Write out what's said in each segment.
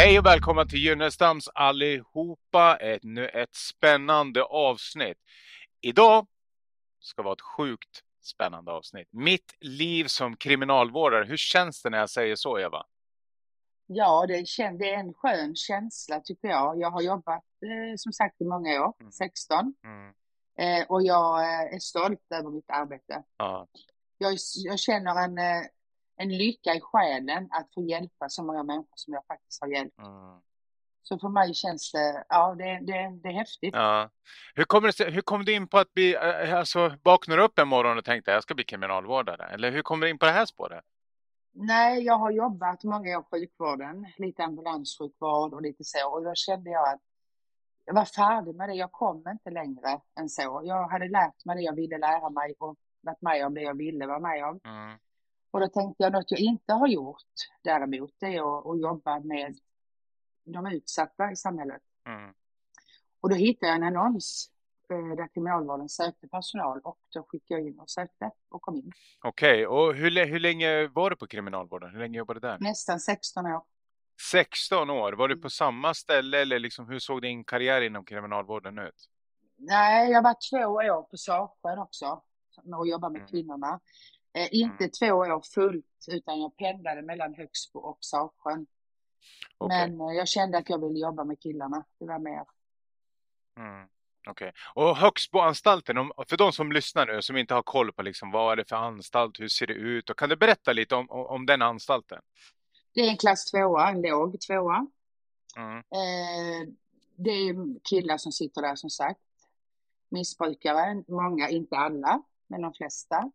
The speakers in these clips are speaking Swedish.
Hej och välkomna till Gynnestams allihopa. Ett, nu ett spännande avsnitt. Idag ska vara ett sjukt spännande avsnitt. Mitt liv som kriminalvårdare. Hur känns det när jag säger så, Eva? Ja, det, är en skön känsla tycker jag. Jag har jobbat eh, som sagt i många år, Mm. 16. Mm. Eh, och jag eh, är stolt över mitt arbete. Ja. Jag, jag känner en, en lycka i själen att få hjälpa så många människor som jag faktiskt har hjälpt. Mm. Så för mig känns det, ja det, det, det är häftigt. ja. Hur, kommer det, hur kom du in på att bli, eh, alltså vaknade du upp en morgon och tänkte jag ska bli kriminalvårdare? Eller hur kom du in på det här spåret? Nej, jag har jobbat många år i sjukvården, lite ambulanssjukvård och lite så. Och då kände jag att jag var färdig med det. Jag kom inte längre än så. Jag hade lärt mig det jag ville lära mig och varit med om det jag ville vara med om. Mm. Och då tänkte jag något jag inte har gjort däremot, det är att, att jobba med de utsatta i samhället. Mm. Och då hittade jag en annons eh, där kriminalvården sökte personal och då skickade jag in och sökte och kom in. Okej, och hur, hur länge var du på kriminalvården? Hur länge jobbade du där? Nästan 16 år. 16 år. Var du på samma ställe eller liksom, hur såg din karriär inom kriminalvården ut? Nej, jag var två år på Sarsjön också med att jobba med Mm. kvinnorna. Eh, inte två år fullt utan jag pendlade mellan Högsbo och Sarsjön. Okej. Men eh, jag kände att jag ville jobba med killarna. Det var mer. Mm. Okej. Och Högsboanstalten, för de som lyssnar nu som inte har koll på liksom, vad är det för anstalt, hur ser det ut? Och kan du berätta lite om, om, om den anstalten? Det är en klass tvåa, en låg tvåa. Mm. Eh, det är killar som sitter där som sagt. Missbrukare, många, inte alla, men de flesta.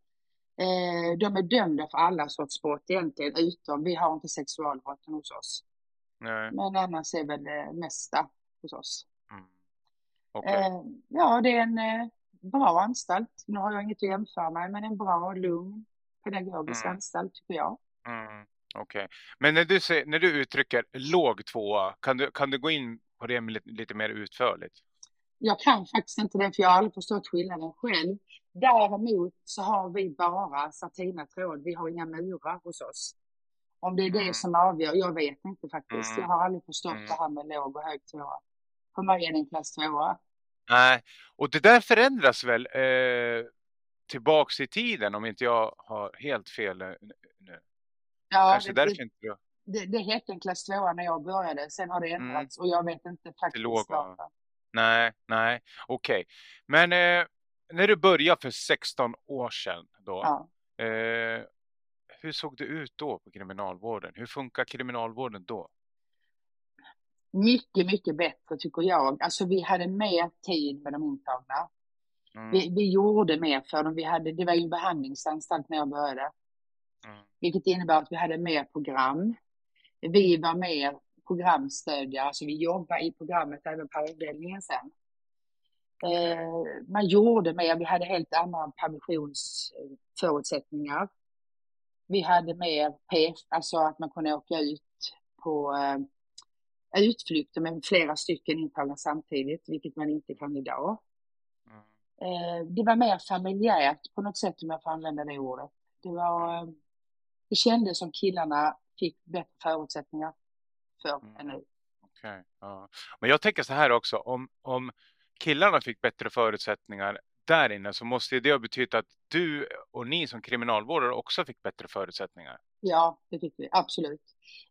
Eh, de är dömda för alla sorts brott egentligen, utom vi har inte sexualbrotten hos oss. Nej. Men annars är väl det mesta hos oss. Mm. Okej. Eh, ja, det är en eh, bra anstalt. Nu har jag inget att jämföra med, men en bra, lugn, pedagogisk Mm. anstalt tycker jag. Mm. Okej. Men när du, säger, när du uttrycker låg tvåa, kan du, kan du gå in på det lite, lite mer utförligt? Jag kan faktiskt inte det, för jag har aldrig förstått skillnaden själv. Däremot så har vi bara satina tråd. Vi har inga murar hos oss. Om det är Mm. det som avgör, jag vet inte faktiskt. Mm. Jag har aldrig förstått Mm. det här med låg och hög tvåa. För mig är det en klass tvåa. Nej, och det där förändras väl eh, tillbaks i tiden om inte jag har helt fel nu. Ja, Kanske det, därför inte du... det, det hette en klass tvåa när jag började. Sen har det Mm. ändrats och jag vet inte faktiskt låg, varför. Nej, nej, okej. Men eh, när du började för 16 år sedan då, Ja. eh, hur såg det ut då på kriminalvården? Hur funkar kriminalvården då? Mycket, mycket bättre tycker jag. Alltså vi hade mer tid med de intagna. Mm, Vi, vi gjorde mer för dem. Vi hade, det var ju en behandlingsanstalt när jag började. mm, Vilket innebär att vi hade mer program. Vi var mer programstödjare, alltså vi jobbade i programmet även på avdelningen sen. Eh, man gjorde mer, vi hade helt andra permissionsförutsättningar. Vi hade mer PF, alltså att man kunde åka ut på eh, utflykter med flera stycken intagna samtidigt, vilket man inte kan idag. mm. Det var mer familjärt på något sätt om jag får använda det ordet. Det, var, det kändes som killarna fick bättre förutsättningar för Mm. än nu. Okej, ja. Men jag tänker så här också, om, om killarna fick bättre förutsättningar där inne så måste det ha betytt att du och ni som kriminalvårdare också fick bättre förutsättningar. Ja, det fick vi absolut.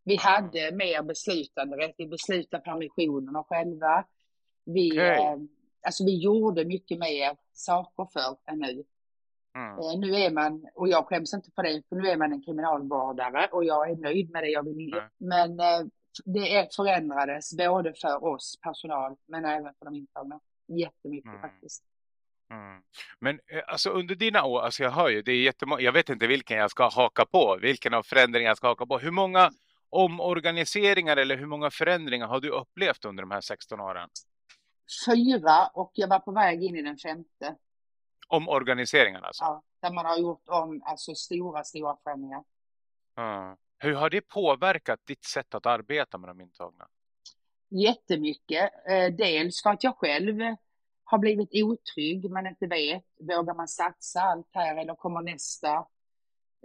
Vi hade mer beslutanderätt. Vi beslutade permissionerna själva. Vi, Okej. eh, alltså vi gjorde mycket mer saker för än nu. Mm. Eh, nu är man, och jag skäms inte för det, för nu är man en kriminalvårdare och jag är nöjd med det jag vill. Nej. Men eh, det förändrades både för oss personal men även för de intagna. Jättemycket Mm. faktiskt. Mm. Men eh, alltså under dina år, alltså jag hör ju, det är jättemånga, jag vet inte vilken jag ska haka på, vilken av förändringarna jag ska haka på. Hur många omorganiseringar eller hur många förändringar har du upplevt under de här 16 åren? Fyra och jag var på väg in i den femte. Omorganiseringar alltså? Ja, där man har gjort om alltså stora, stora förändringar. Ja. Hur har det påverkat ditt sätt att arbeta med de intagna? Jättemycket. Eh, dels för att jag själv har blivit otrygg, man inte vet. Vågar man satsa allt här eller kommer nästa?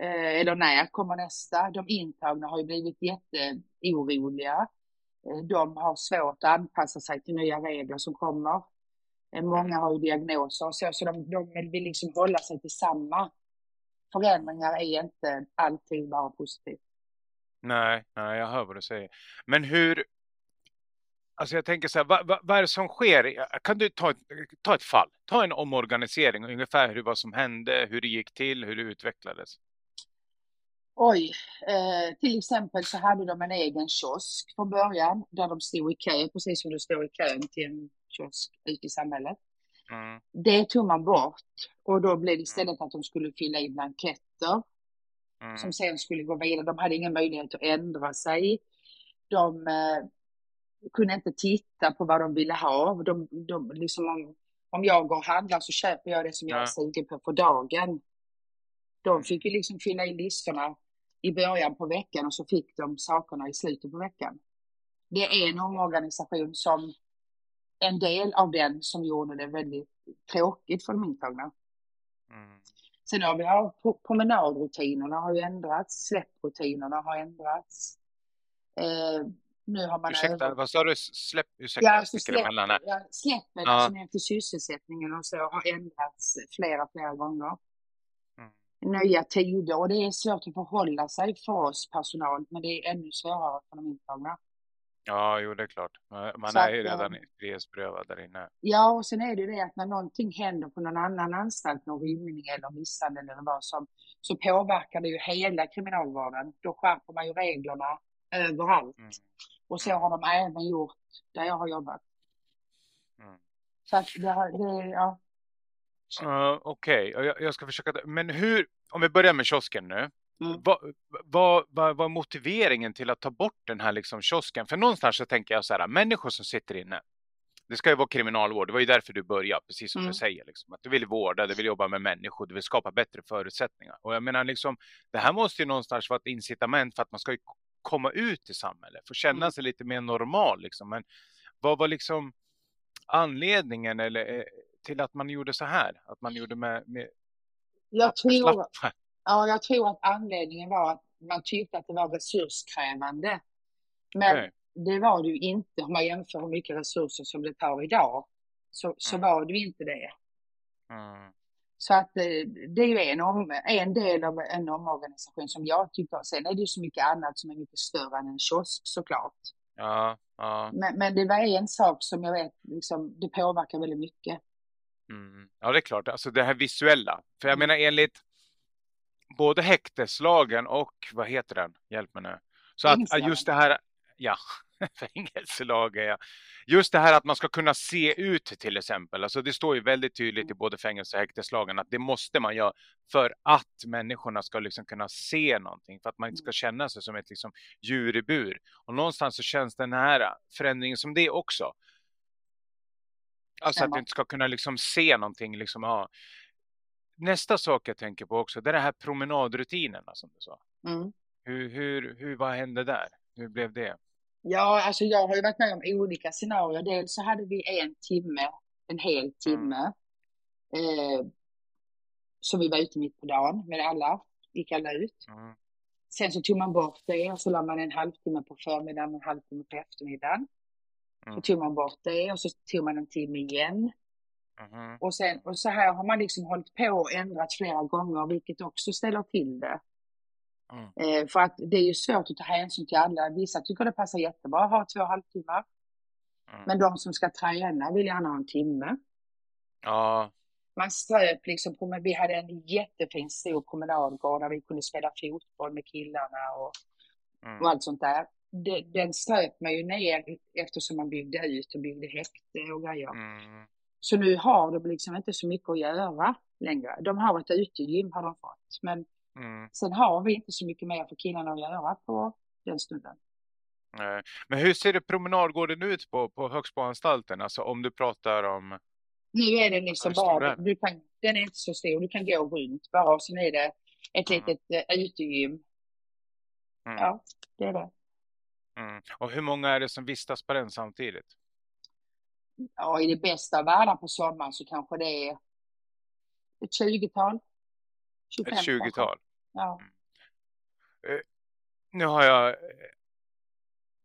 Eh, eller när kommer nästa? De intagna har ju blivit jätteoroliga. Eh, de har svårt att anpassa sig till nya regler som kommer. Många har ju diagnoser och så, så de, de vill liksom hålla sig till samma. Förändringar är inte alltid bara positivt. Nej, nej, jag hör vad du säger. Men hur, alltså jag tänker så här, vad, vad, vad, är det som sker? Kan du ta ta ett fall, ta en omorganisering, ungefär hur, vad som hände, hur det gick till, hur det utvecklades? Oj, eh, till exempel så hade de en egen kiosk från början där de stod i kö, precis som du står i kön till en kiosk ute i samhället. Mm. Det tog man bort och då blev det istället att de skulle fylla i blanketter mm. som sen skulle gå vidare. De hade ingen möjlighet att ändra sig. De eh, kunde inte titta på vad de ville ha. De, de, liksom om, om jag går och handlar så köper jag det som jag är sugen på för dagen. De mm. fick ju liksom fylla i listorna i början på veckan och så fick de sakerna i slutet på veckan. Det är en omorganisation som en del av den som gjorde det väldigt tråkigt för de intagna. Mm. Sen har vi ja, promenadrutinerna har ju ändrats, släpprutinerna har ändrats. Eh, nu har man ursäkta, över... vad sa du? Släpp, ursäkta, ja, alltså släpp, ja, släppen ja. alltså ner till sysselsättningen och så har ändrats flera, flera gånger nya tider och det är svårt att förhålla sig för oss personal, men det är ännu svårare för de intagna. Ja, jo, det är klart. Man så är ju redan eh, frihetsberövad där inne. Ja, och sen är det ju det att när någonting händer på någon annan anstalt, någon rymning eller misshandel eller vad som, så påverkar det ju hela kriminalvården. Då skärper man ju reglerna överallt. Mm. Och så har de även gjort där jag har jobbat. Mm. Så att det, det ja, Uh, Okej, okay. jag, jag, ska försöka. Men hur, om vi börjar med kiosken nu. Mm. Vad, vad, vad var motiveringen till att ta bort den här liksom kiosken? För någonstans så tänker jag så här, människor som sitter inne. Det ska ju vara kriminalvård, det var ju därför du började, precis som mm. du säger. Liksom, att du vill vårda, du vill jobba med människor, du vill skapa bättre förutsättningar. Och jag menar, liksom, det här måste ju någonstans vara ett incitament för att man ska komma ut i samhället, få känna mm. sig lite mer normal. Liksom. Men vad var liksom anledningen eller eh, till att man gjorde så här? Att man gjorde med... med jag, tror, ja, jag tror att anledningen var att man tyckte att det var resurskrävande. Men okay. det var det ju inte om man jämför hur mycket resurser som det tar idag. Så, så mm. var det ju inte det. Mm. Så att eh, det är ju en, om, en del av en omorganisation som jag tycker. Sen är det ju så mycket annat som är mycket större än en kiosk såklart. Ja, ja. Men, men det var en sak som jag vet, liksom, det påverkar väldigt mycket. Mm. Ja, det är klart. Alltså det här visuella. För jag mm. menar enligt både häkteslagen och vad heter den? Hjälp mig nu. Så att just det här, ja, fängelselagen, ja. Just det här att man ska kunna se ut till exempel. Alltså det står ju väldigt tydligt i mm. både fängelse och häkteslagen att det måste man göra för att människorna ska liksom kunna se någonting. För att man inte ska mm. känna sig som ett liksom djur i bur. Och någonstans så känns den här förändringen som det också. Alltså att du inte ska kunna liksom se någonting. Liksom, ja. Nästa sak jag tänker på också, det är det här promenadrutinerna som du sa. Mm. Hur, hur, hur, vad hände där? Hur blev det? Ja, alltså jag har ju varit med om olika scenarier. Dels så hade vi en timme, en hel mm. timme. Mm. Eh, som vi var ute mitt på dagen med alla, gick alla ut. Mm. Sen så tog man bort det och så la man en halvtimme på förmiddagen och en halvtimme på eftermiddagen. Mm. Så tog man bort det och så tog man en timme igen. Mm. Och, sen, och så här har man liksom hållit på och ändrat flera gånger, vilket också ställer till det. Mm. Eh, för att det är ju svårt att ta hänsyn till alla. Vissa tycker det passar jättebra att ha två halvtimmar. Mm. Men de som ska träna vill gärna ha en timme. Ja. Man ströp liksom vi hade en jättefin stor promenadgård där vi kunde spela fotboll med killarna och, mm. och allt sånt där det, den ströp man ju ner eftersom man byggde ut och byggde häkte och grejer. Mm. Så nu har de liksom inte så mycket att göra längre. De har ett utegym har de fått. Men mm. sen har vi inte så mycket mer för killarna att göra på den stunden. Men hur ser det promenadgården ut på, på Högsboanstalten? Alltså om du pratar om... Nu är den liksom bara, du kan, den är inte så stor, du kan gå runt bara och sen är det ett mm. litet uh, utegym. Mm. Ja, det är det. Mm. Och hur många är det som vistas på den samtidigt? Ja, i det bästa världen på sommaren så kanske det är ett tjugotal. Ett tjugotal? Ja. Uh, nu har jag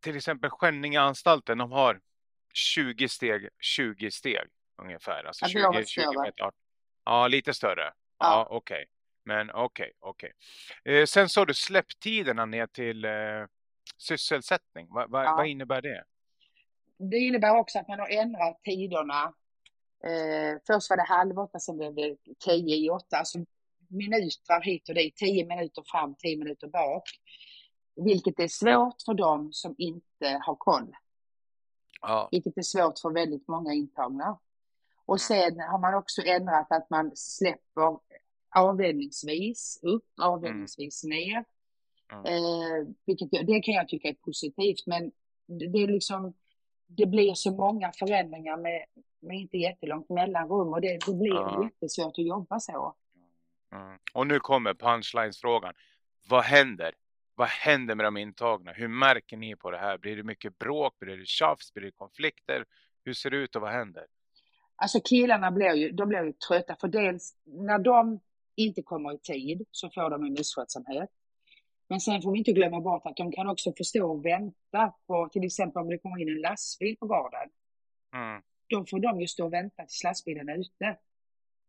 till exempel Skänningeanstalten, de har 20 steg, 20 steg ungefär. Alltså Ja, vi 20, har varit 20 större. meter. Ja, lite större. Ja, Ja. okej. Men okej, okej. Eh, sen sa du släpptiderna ner till eh, sysselsättning. Va, va, Ja. Vad innebär det? Det innebär också att man har ändrat tiderna. Eh, först var det halv åtta, sen blev det tio i åtta. Alltså minuter hit och dit. Tio minuter fram, tio minuter bak. Vilket är svårt för dem som inte har koll. Ja. Vilket är svårt för väldigt många intagna. Och sen har man också ändrat att man släpper avdelningsvis upp, avdelningsvis ner. Mm. Eh, vilket det kan jag tycka är positivt, men det, det är liksom det blir så många förändringar med, med inte jättelångt mellanrum och det, det blir Ja. jättesvårt att jobba så. Mm. Och nu kommer punchlines-frågan. Vad händer? Vad händer med de intagna? Hur märker ni på det här? Blir det mycket bråk? Blir det tjafs? Blir det konflikter? Hur ser det ut och vad händer? Alltså killarna blir ju, de blir ju trötta för dels när de inte kommer i tid så får de en misskötsamhet. Men sen får vi inte glömma bort att de kan också förstå och vänta på till exempel om det kommer in en lastbil på gården. Mm. Då får de ju stå och vänta tills lastbilen är ute.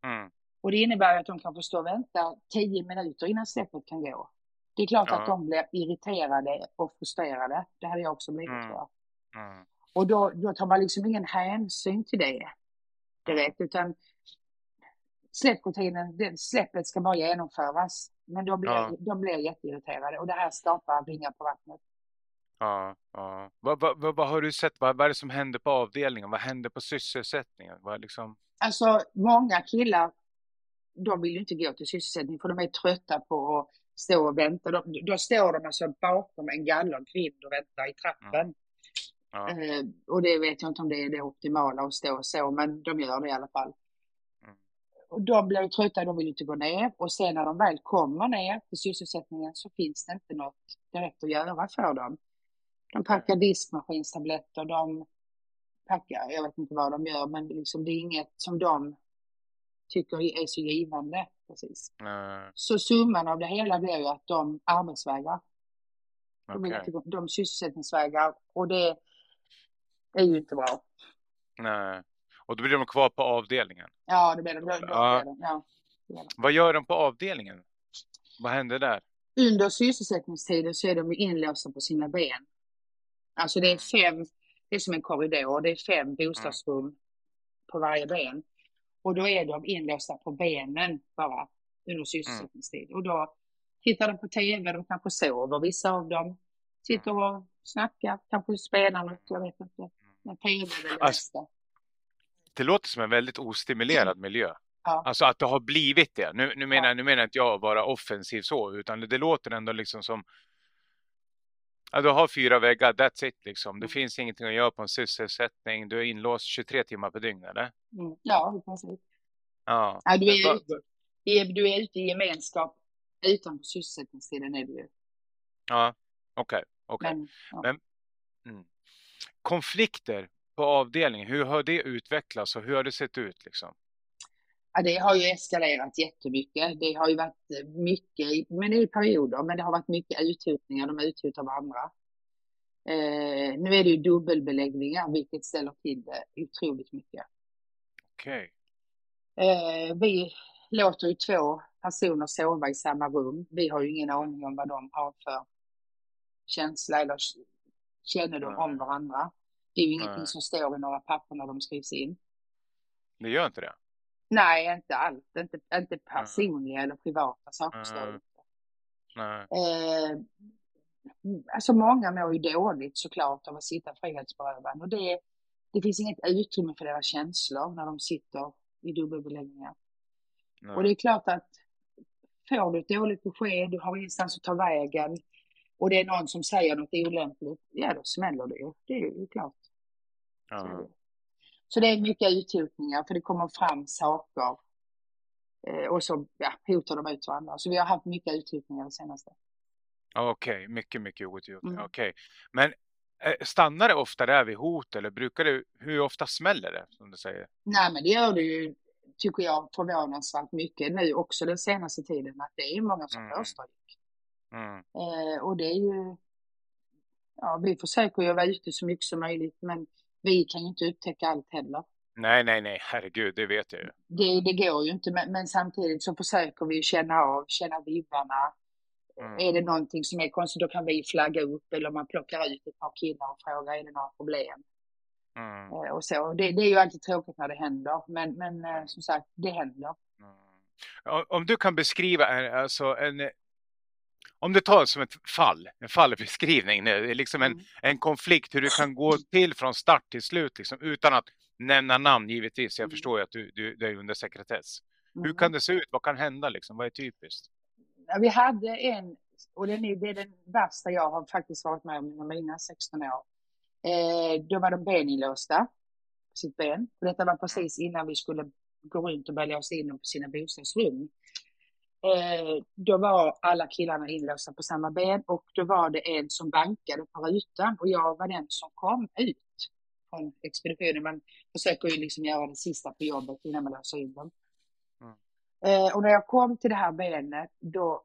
Mm. Och det innebär att de kan få stå och vänta tio minuter innan släppet kan gå. Det är klart Ja. att de blir irriterade och frustrerade. Det hade jag också blivit Mm. tror jag. Mm. Och då, då tar man liksom ingen hänsyn till det direkt utan släpprutinen, släppet ska bara genomföras. Men då blir, Ja. de blir jätteirriterade och det här skapar ringar på vattnet. Ja, ja. Vad, vad, vad, vad har du sett? Vad, vad är det som händer på avdelningen? Vad händer på sysselsättningen? Vad liksom... Alltså många killar, de vill ju inte gå till sysselsättning för de är trötta på att stå och vänta. De, då står de alltså bakom en gallongrind och väntar i trappen. Ja. Eh, och det vet jag inte om det är det optimala att stå så, men de gör det i alla fall. Mm. Och de blir trötta, de vill inte gå ner. Och sen när de väl kommer ner till sysselsättningen så finns det inte något direkt att göra för dem. De packar diskmaskinstabletter, de packar, jag vet inte vad de gör, men liksom det är inget som de tycker är så givande. Precis. Eh, Så summan av det hela blir ju att de arbetsvägrar. De, inte gå, de sysselsättningsvägrar och det är ju inte bra. Nej. Och då blir de kvar på avdelningen. Ja, det blir det. Då, då Ja. blir. Ja, blir. Vad gör de på avdelningen? Vad händer där? Under sysselsättningstiden så är de inlåsta på sina ben. Alltså det är fem, det är som en korridor, det är fem bostadsrum på varje ben. Och då är de inlåsta på benen bara under sysselsättningstid. Och då tittar de på TV, de kanske sover, vissa av dem. Sitter och snackar, kanske spelar något, jag vet inte. Men TV är det Alltså-. Det låter som en väldigt ostimulerad miljö. Ja. Alltså att det har blivit det. Nu, nu, menar, Ja. nu menar inte jag att vara offensiv så, utan det, det låter ändå liksom som Ja, du har fyra väggar, that's it liksom. Det Mm. finns ingenting att göra på en sysselsättning. Du är inlåst 23 timmar per dygn, eller? Mm. Ja, i princip. Ja. Ja, du, är ute, du är- ute i gemenskap utanför sysselsättningstiden är du ju. Ja, okej. okej. Men, ja. Men- Mm. Konflikter på avdelningen, hur har det utvecklats och hur har det sett ut liksom? Ja, det har ju eskalerat jättemycket. Det har ju varit eh, mycket, men det är i perioder, men det har varit mycket uthutningar. De uthutar varandra. Eh, nu är det ju dubbelbeläggningar, vilket ställer till det otroligt mycket. Okej. Eh, vi låter ju två personer sova i samma rum. Vi har ju ingen aning om vad de har för känsla eller kännedom om Nej. varandra. Det är ju ingenting Nej. som står i några papper när de skrivs in. Det gör inte det? Nej, inte allt. Inte, inte personliga eller privata saker Mm. Nej. Eh, alltså många mår ju dåligt såklart av att sitta frihetsberövad och det, det finns inget utrymme för deras känslor när de sitter i dubbelbeläggningar. Nej. Och det är klart att får du ett dåligt besked, du har ingenstans att ta vägen och det är någon som säger något olämpligt, ja då smäller det ju. Det är ju klart. Ja. Så det är mycket uthotningar för det kommer fram saker eh, och så ja, hotar de ut varandra. Så vi har haft mycket uthotningar det senaste. Okej, mycket, mycket outgjort. Mm. Okej. Men eh, stannar det ofta där vid hot eller brukar det, hur ofta smäller det som du säger? Nej, men det gör det ju, tycker jag, förvånansvärt mycket nu också den senaste tiden. Att det är många som Mm. får stryk. Mm. Eh, och det är ju ja, vi försöker ju vara ute så mycket som möjligt, men vi kan ju inte upptäcka allt heller. Nej, nej, nej, herregud, det vet jag ju. Det, det går ju inte, men, men samtidigt så försöker vi känna av, känna vibbarna. Mm. Är det någonting som är konstigt, då kan vi flagga upp eller man plockar ut ett par killar och frågar, är det några problem? Mm. Eh, och så. Det, det är ju alltid tråkigt när det händer, men, men eh, som sagt, det händer. Mm. Om- du kan beskriva alltså en, om du tar som ett fall, en fallbeskrivning, nu, liksom en, Mm. en konflikt, hur det kan gå till från start till slut, liksom, utan att nämna namn givetvis. Jag Mm. förstår ju att du, du, du är under sekretess. Hur Mm. kan det se ut? Vad kan hända? Liksom? Vad är typiskt? Vi hade en, och den är, det är den värsta jag har faktiskt varit med om under mina 16 år. Eh, då var de beninlåsta på sitt ben. Och detta var precis innan vi skulle gå runt och börja låsa in dem på sina bostadsrum. Eh, då var alla killarna inlåsta på samma ben och då var det en som bankade på rutan och jag var den som kom ut från expeditionen. Man försöker ju liksom göra det sista på jobbet innan man låser in dem. Mm. Eh, och när jag kom till det här benet då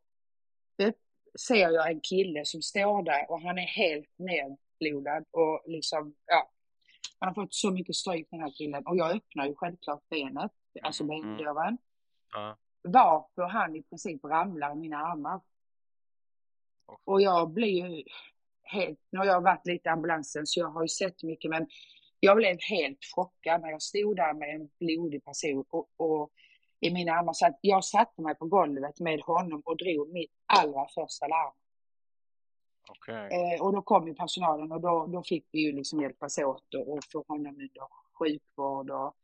ser jag en kille som står där och han är helt nedblodad och liksom, ja. Han har fått så mycket stryk den här killen och jag öppnar ju självklart benet, alltså Mm, mm. Varpå han i princip ramlar i mina armar. Och jag blir ju helt, nu har jag varit lite i ambulansen så jag har ju sett mycket men jag blev helt chockad när jag stod där med en blodig person och, och i mina armar. Så att jag satte mig på golvet med honom och drog mitt allra första larm. Okej. Eh, och då kom ju personalen och då, då fick vi ju liksom hjälpas åt och, och få honom under sjukvård och,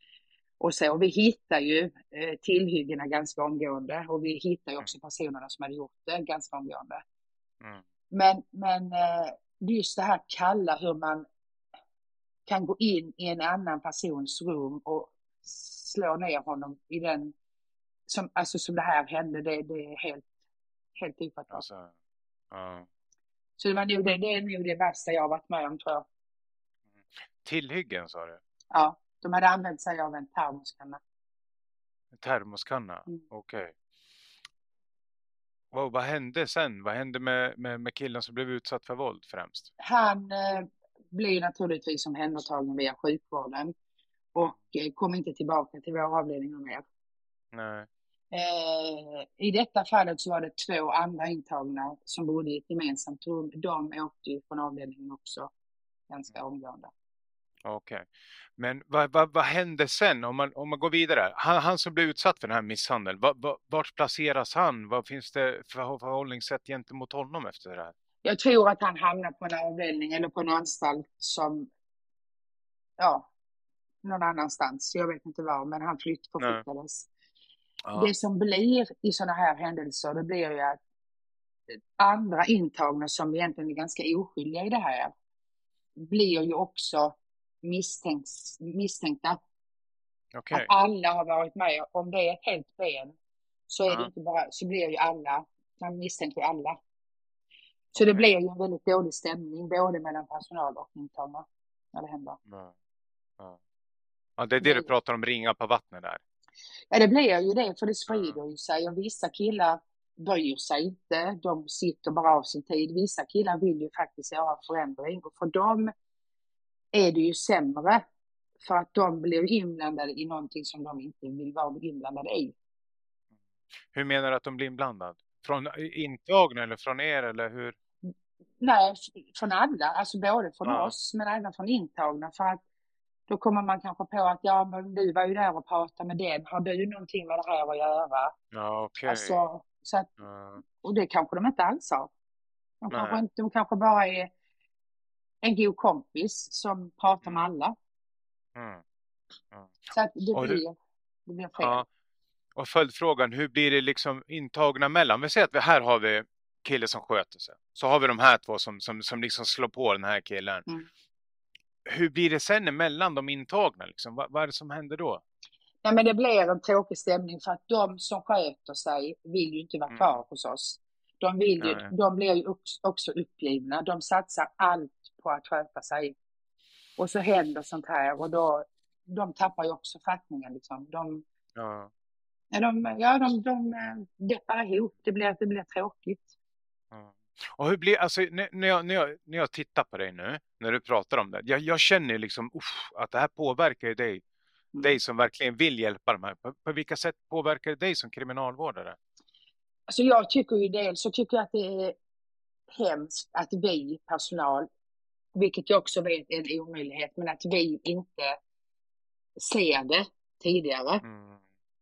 och så. Och vi hittar ju eh, tillhyggena ganska omgående och vi hittar ju också personerna som hade gjort det ganska omgående. Mm. Men, men eh, just det här kalla, hur man kan gå in i en annan persons rum och slå ner honom i den, som, alltså som det här hände, det, det är helt, helt ofattbart. Alltså, ja. Så det, var nog det, det är nog det värsta jag har varit med om tror jag. Tillhyggen sa du? Ja, de hade använt sig av en termoskanna. En termoskanna? Mm. Okej. Vad, vad hände sen? Vad hände med, med, med killen som blev utsatt för våld främst? Han eh, blev naturligtvis omhändertagen via sjukvården och eh, kom inte tillbaka till vår avdelning mer. Nej. Eh, I detta fallet så var det två andra intagna som bodde i ett gemensamt rum. De åkte ju från avdelningen också ganska omgående. Okej. Men vad, vad, vad hände sen om man, om man går vidare? Han, han som blev utsatt för den här misshandeln, vad, vart placeras han? Vad finns det för förhållningssätt gentemot honom efter det här? Jag tror att han hamnar på en avdelning eller på en anstalt som, ja, någon annanstans. Jag vet inte var, men han flytt, förflyttades. Det som blir i sådana här händelser, det blir ju att andra intagna som egentligen är ganska oskyldiga i det här, blir ju också misstänks, misstänkta. Okej. Att alla har varit med. Om det är ett helt ben så är det Ja. inte bara, så blir ju alla, man misstänker alla. Så det blir ju en väldigt dålig stämning både mellan personal och intagna när det händer. Ja. Ja. ja, det är det du pratar om, ringa på vattnet där. Ja, det blir ju det, för det sprider ju sig och vissa killar bryr sig inte. De sitter bara av sin tid. Vissa killar vill ju faktiskt göra förändring och för dem är det ju sämre för att de blir inblandade i någonting som de inte vill vara inblandade i. Hur menar du att de blir inblandade? Från intagna eller från er eller hur? Nej, från alla, alltså både från Ja. oss men även från intagna för att då kommer man kanske på att ja, men du var ju där och pratade med den. Har du någonting med det här att göra? Ja, okej. Alltså, så att, Ja. och det kanske de inte alls har. De kanske, inte, de kanske bara är en god kompis som pratar med Mm. alla. Mm. Så att det Och du- blir, det blir fel. Ja. Och följdfrågan, hur blir det liksom intagna mellan? Vi säger att vi, här har vi kille som sköter sig. Så har vi de här två som, som, som liksom slår på den här killen. Mm. Hur blir det sen emellan de intagna? Liksom? Vad, vad är det som händer då? Nej, men det blir en tråkig stämning för att de som sköter sig vill ju inte vara Mm. kvar hos oss. De, vill ju, de blir ju också- också uppgivna. De satsar allt på att sköta sig. Och så händer sånt här och då, de tappar ju också fattningen. Liksom. De, Ja. de, ja, de, de eh, deppar ihop. Det blir, det blir tråkigt. Ja. Och hur blir, alltså, när, när, jag, när, jag, när jag tittar på dig nu, när du pratar om det, jag, jag känner liksom uff, att det här påverkar ju dig, Mm. dig som verkligen vill hjälpa de här. På, på vilka sätt påverkar det dig som kriminalvårdare? Alltså jag tycker ju dels så tycker jag att det är hemskt att vi personal, vilket jag också vet är en omöjlighet, men att vi inte ser det tidigare Mm.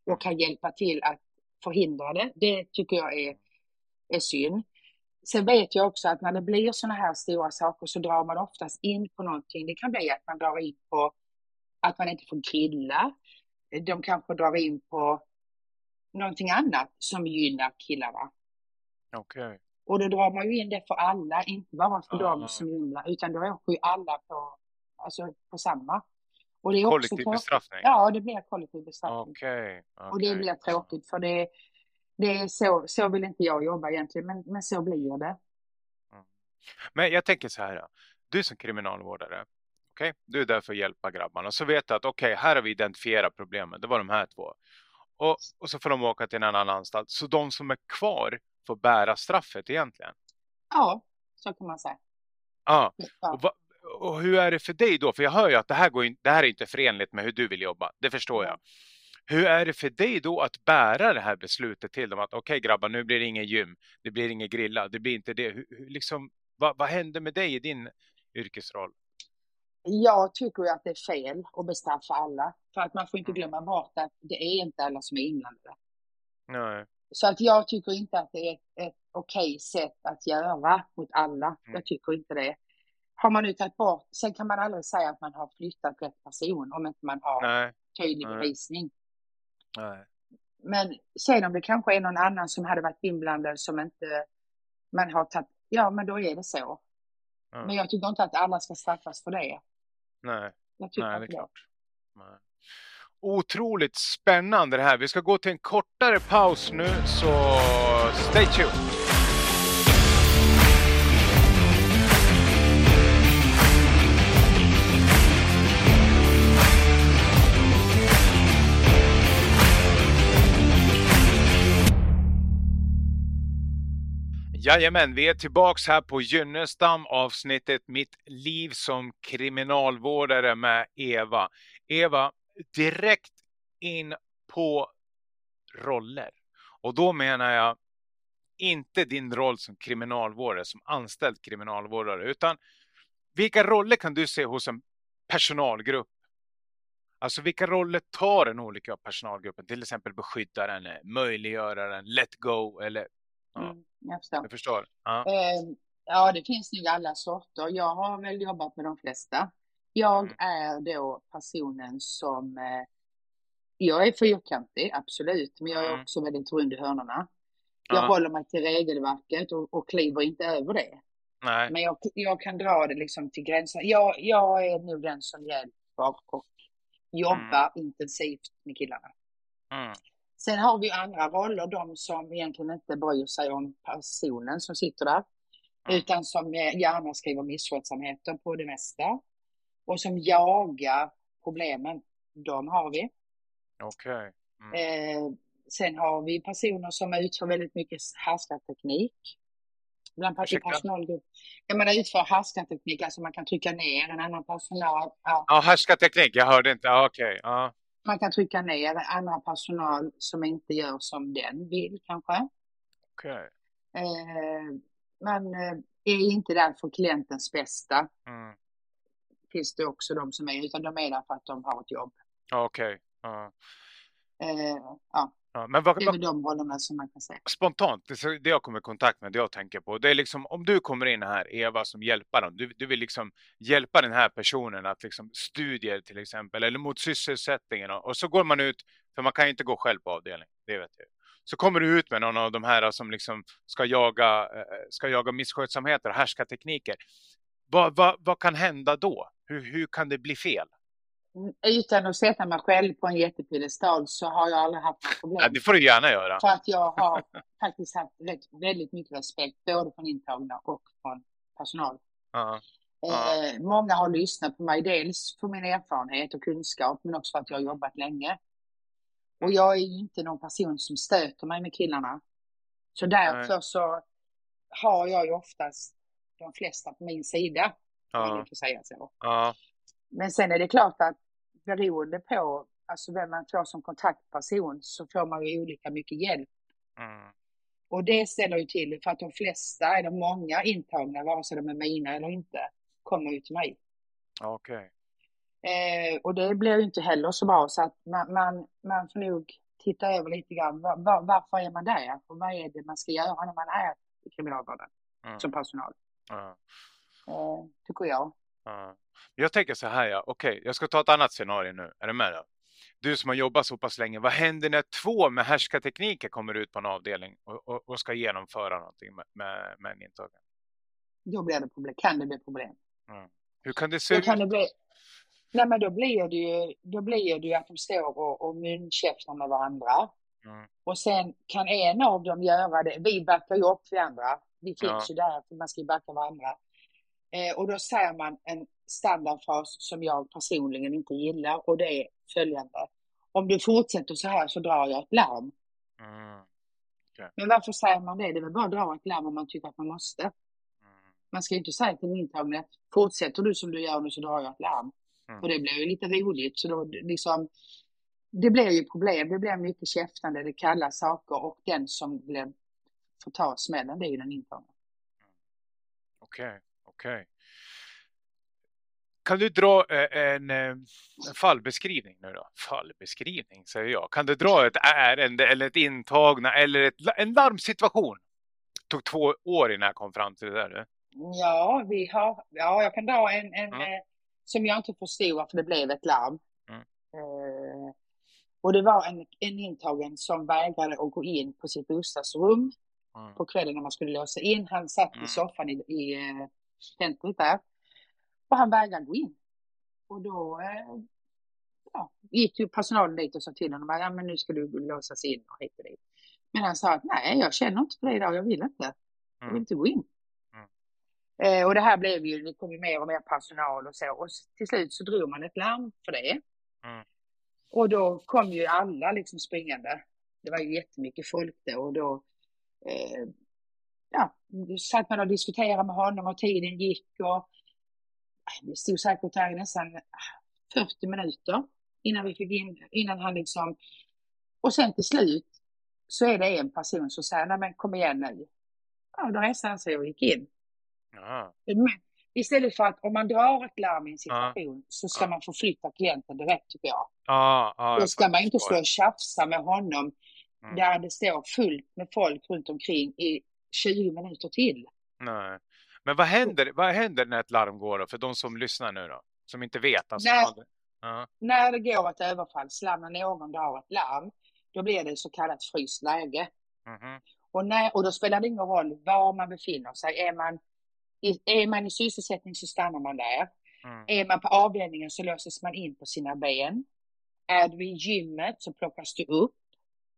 och kan hjälpa till att förhindra det. Det tycker jag är, är synd. Sen vet jag också att när det blir sådana här stora saker så drar man oftast in på någonting. Det kan bli att man drar in på att man inte får grilla. De kanske drar in på någonting annat som gynnar killarna. Okej. Och då drar man ju in det för alla, inte bara för Ja. dem som gynnar, utan då åker ju alla på, alltså på samma. Och det är också Kollektiv tråkigt. bestraffning? Ja, det blir kollektiv bestraffning. Okej. Och det blir tråkigt för det, det är så, så vill inte jag jobba egentligen, men, men så blir det. Men jag tänker så här. Du som kriminalvårdare. Okej, du är där för att hjälpa grabbarna. Så vet du att okej, här har vi identifierat problemen. Det var de här två. Och, och så får de åka till en annan anstalt. Så de som är kvar får bära straffet egentligen. Ja, så kan man säga. Ja. Och, va, och hur är det för dig då? För jag hör ju att det här, går in, det här är inte förenligt med hur du vill jobba. Det förstår jag. Hur är det för dig då att bära det här beslutet till dem? Att okej grabbar, nu blir det ingen gym. Det blir ingen grilla. Det blir inte det. Hur, hur, liksom, vad, vad händer med dig i din yrkesroll? Jag tycker ju att det är fel att bestraffa alla. För att man får inte Mm. glömma bort att det är inte alla som är inblandade. Nej. Så att jag tycker inte att det är ett, ett okej sätt att göra mot alla. Mm. Jag tycker inte det. Har man nu tagit bort, sen kan man aldrig säga att man har flyttat rätt person om inte man har Nej. tydlig bevisning. Nej. Men sen om det kanske är någon annan som hade varit inblandad som inte man har tagit, ja men då är det så. Ja. Men jag tycker inte att alla ska straffas för det. Nej. Jag tycker Nej, det är klart. Nej. Otroligt spännande det här. Vi ska gå till en kortare paus nu, så stay tuned. Jajamän, vi är tillbaks här på Gynnestam avsnittet Mitt liv som kriminalvårdare med Eva. Eva, direkt in på roller. Och då menar jag inte din roll som kriminalvårdare, som anställd kriminalvårdare, utan vilka roller kan du se hos en personalgrupp? Alltså vilka roller tar den olika personalgruppen? Till exempel beskyddaren, möjliggöraren, let go eller... Ja, Mm, jag förstår. jag förstår. Ja. Eh, ja, det finns nog alla sorter. Jag har väl jobbat med de flesta. Jag Mm. är då personen som... Eh, jag är fyrkantig, absolut, men jag är Mm. också väldigt rund i hörnorna. Jag Ja. håller mig till regelverket och, och kliver inte över det. Nej. Men jag, jag kan dra det liksom till gränsen. Jag, jag är nog den som hjälper och jobbar intensivt med killarna. Mm. Sen har vi andra roller, de som egentligen inte bryr sig om personen som sitter där. Mm. Utan som eh, gärna skriver misskötsamheter på det mesta. Och som jagar problemen. De har vi. Okej. Mm. Eh, sen har vi personer som utför väldigt mycket härskarteknik. Bland personalgrupp. Ja, men utför härskarteknik, alltså man kan trycka ner en annan personal. Ja, Ja, härskarteknik. Jag hörde inte. Ja, Okej. Ja. man kan trycka ner andra personal som inte gör som den vill kanske. Okej. Eh, man eh, är inte där för klientens bästa. Mm. Finns det också de som är, utan de är där för att de har ett jobb. Ja, Okej. Ja. Eh, ja, Ja. Men vad, det är väl de rollerna som man kan säga. spontant, det, jag kommer i kontakt med, det jag tänker på, det är liksom om du kommer in här, Eva, som hjälpare, du, du vill liksom hjälpa den här personen att liksom studier till exempel, eller mot sysselsättningen och, så går man ut, för man kan ju inte gå själv på avdelning, det vet jag. Så kommer du ut med någon av de här som liksom ska jaga, eh, ska jaga misskötsamheter och härskartekniker. Vad, vad, vad kan hända då? Hur, hur kan det bli fel? Mm, Utan att sätta mig själv på en jättepiedestal så har jag aldrig haft några problem. Ja, det får du gärna göra. För att jag har faktiskt haft väldigt mycket respekt både från intagna och från personal. Ja. Eh, många har lyssnat på mig, dels för min erfarenhet och kunskap, men också för att jag har jobbat länge. Och jag är ju inte någon person som stöter mig med killarna. Så därför så har jag ju oftast de flesta på min sida. Om Ja. man får säga så. Ja. Men sen är det klart att beroende på alltså vem man får som kontaktperson så får man ju olika mycket hjälp. Mm. Och det ställer ju till för att de flesta, de många intagna, vare sig de är mina eller inte, kommer ju till mig. Okej. Eh, och det blir ju inte heller så bra så att man, man, man får nog titta över lite grann. Var, var, varför är man där? Och vad är det man ska göra när man är i kriminalvården Mm. som personal? Ja. Eh, tycker jag. Ja. Jag tänker så här, ja. Okej, jag ska ta ett annat scenario nu. Är du med då? Du som har jobbat så pass länge, vad händer när två med härskartekniker kommer ut på en avdelning och, och, och ska genomföra någonting med, med, med en intagen? Då blir det problem, kan det bli problem. Hur kan det se Då ut? kan det bli, nej men då blir det ju, då blir det ju att de står och, och munkäftar med varandra. Mm. Och sen kan en av dem göra det. Vi backar ju upp vi andra. Vi finns Ja. ju där för man ska ju backa varandra. Eh, och då säger man en standardfras som jag personligen inte gillar och det är följande. Om du fortsätter så här så drar jag ett larm. Mm. Men varför säger man det? Det är väl bara att dra ett larm om man tycker att man måste. Mm. Man ska ju inte säga till den intagne, fortsätter du som du gör nu så drar jag ett larm. Mm. Och det blir ju lite roligt. Så då liksom, det blir ju problem. Det blir mycket käftande, det kallar saker och den som blir, får ta smällen, det är ju den intagne. Okej, okej. Kan du dra eh, en, eh, en fallbeskrivning nu då? Fallbeskrivning säger jag. Kan du dra ett ärende eller ett intagna eller ett, en larmsituation? Det tog två år innan jag kom fram till det där. Ja, vi har, ja, jag kan dra en, en Mm. eh, som jag inte förstod varför det blev ett larm. Mm. Eh, och det var en, en intagen som vägrade att gå in på sitt bostadsrum Mm. på kvällen när man skulle låsa in. Han satt Mm. i soffan i, i eh, centret där. Och han vägrade gå in. Och då eh, ja, gick ju personalen dit och sa till honom att ja, men nu ska du låsas in och hit och dit. Men han sa att nej, jag känner inte för det idag, jag vill inte. Jag vill Mm. inte gå in. Mm. Eh, och det här blev ju, det kom ju mer och mer personal och så. Och till slut så drog man ett larm för det. Mm. Och då kom ju alla liksom springande. Det var ju jättemycket folk då och då eh, ja, satt man och diskuterade med honom och tiden gick och vi stod säkert där i nästan 40 minuter innan vi fick in, innan han liksom och sen till slut så är det en person som säger, nej men kom igen nu. Ja, då reste han sig och gick in. Jaha. Men istället för att om man drar ett larm i en Ja. situation så ska Ja. man förflytta klienten direkt tycker jag. Ja, ja, Då ska man inte stå och tjafsa med honom Mm. där det står fullt med folk runt omkring i 20 minuter till. Nej. Men vad händer, vad händer när ett larm går då, för de som lyssnar nu då? Som inte vet. Alltså, Nej. ja. När det går ett överfallslarm, när någon drar ett larm, då blir det så kallat fryst läge. Mhm. Och, när, och då spelar det ingen roll var man befinner sig. Är man i, är man i sysselsättning så stannar man där. Mm. Är man på avdelningen så låses man in på sina ben. Är du i gymmet så plockas du upp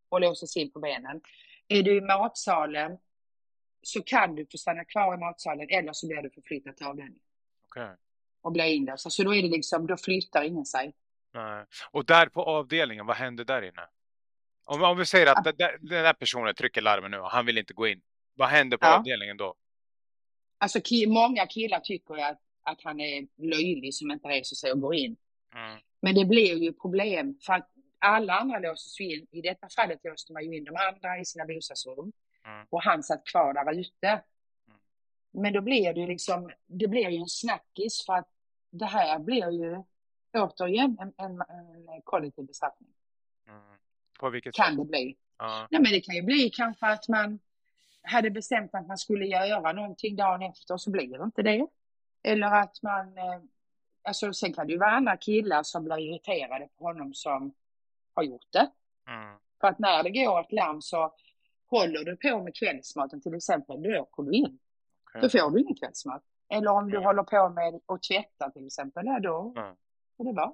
och låses in på benen. Är du i matsalen så kan du få stanna kvar i matsalen eller så blir du förflyttad till avdelningen Okej. och blir inlåst. Så då är det liksom, då flyttar ingen sig. Nej. Och där på avdelningen, vad händer där inne? Om, om vi säger att Ja. den där personen trycker larmen nu och han vill inte gå in. Vad händer på Ja. avdelningen då? Alltså ki- många killar tycker att, att han är löjlig som inte reser sig och går in. Mm. Men det blir ju problem för att alla andra låses ju in. I detta fallet låste man ju in de andra i sina bostadsrum. Mm. Och han satt kvar där ute. Men då blir det ju liksom, det blir ju en snackis för att det här blir ju återigen en, en, en kollektiv bestraffning. Mm. På vilket Kan sätt? det bli. Ja. Nej men det kan ju bli kanske att man hade bestämt att man skulle göra någonting dagen efter så blir det inte det. Eller att man, eh, alltså sen kan det ju vara andra killar som blir irriterade på honom som har gjort det. Mm. För att när det går ett larm så håller du på med kvällsmaten till exempel, då åker du in. Okej. Då får du ingen kvällsmat. Eller om du Ja. håller på med att tvätta till exempel, ja, då får det vara.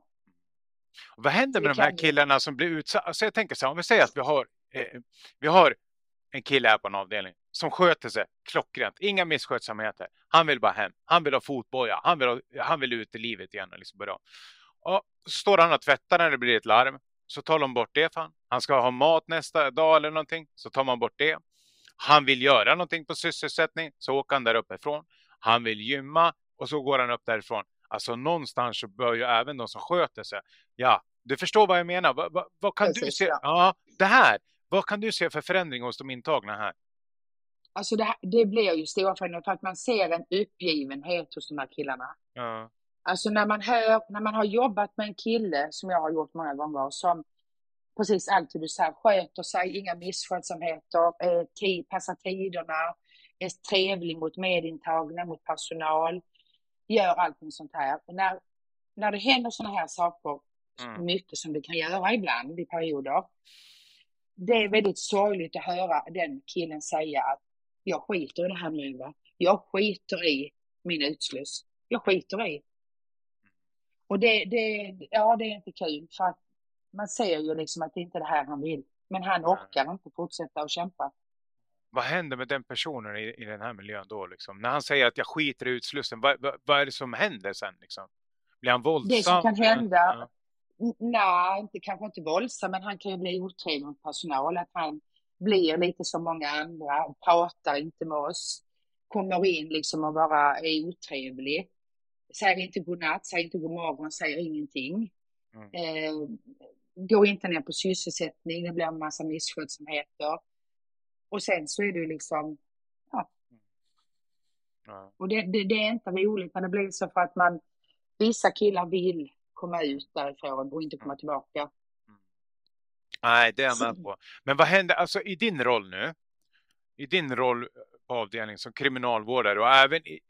Vad händer med det de här killarna som blir utsatta? Alltså jag tänker så här, om vi säger att vi har, eh, vi har en kille här på en avdelning som sköter sig klockrent. Inga misskötsamheter. Han vill bara hem. Han vill ha fotboja. Han vill, ha, han vill ut i livet igen och liksom börja. Och så står han och tvättar när det blir ett larm. Så tar de bort det för han. Ska ha mat nästa dag eller någonting. Så tar man bort det. Han vill göra någonting på sysselsättning, så åker han där uppifrån. Han vill gymma och så går han upp därifrån. Alltså någonstans så bör ju även de som sköter sig. Ja, du förstår vad jag menar. Vad, vad, vad kan Precis, du se? ja. Ja, det här. Vad kan du se för förändring hos de intagna här? Alltså det, här- det blir ju stora förändringar för att man ser en uppgivenhet hos de här killarna. Ja, Alltså när man hör, när man har jobbat med en kille som jag har gjort många gånger som precis allt du säger, sköter sig, inga misskötsamheter, eh, tid, passar tiderna, är trevlig mot medintagna, mot personal, gör allting sånt här. Och när, när det händer sådana här saker, Mm. mycket som det kan göra ibland i perioder, det är väldigt sorgligt att höra den killen säga att jag skiter i det här nu, va? jag skiter i min utsluss, jag skiter i. Och det, det, ja, det är inte kul för att man ser ju liksom att det inte är det här han vill. Men han orkar inte fortsätta att kämpa. Vad händer med den personen i, i den här miljön då? Liksom? När han säger att jag skiter i utslussen, vad, vad, vad är det som händer sen? Liksom? Blir han våldsam? Det som kan hända, Ja. Nej, inte, kanske inte våldsam, men han kan ju bli otrevlig mot personal. Att han blir lite som många andra, pratar inte med oss, kommer in liksom och bara är otrevlig. Säger inte godnatt, säger inte god morgon, säger ingenting. Mm. Eh, går inte ner på sysselsättning, det blir en massa misskötsamheter. Och sen så är det ju liksom, Ja. och det, det, det är inte roligt när det blir så för att man, vissa killar vill komma ut därifrån och inte komma tillbaka. Nej, det är jag Så- med på. Men vad händer alltså i din roll nu? I din roll på som kriminalvårdare och även i,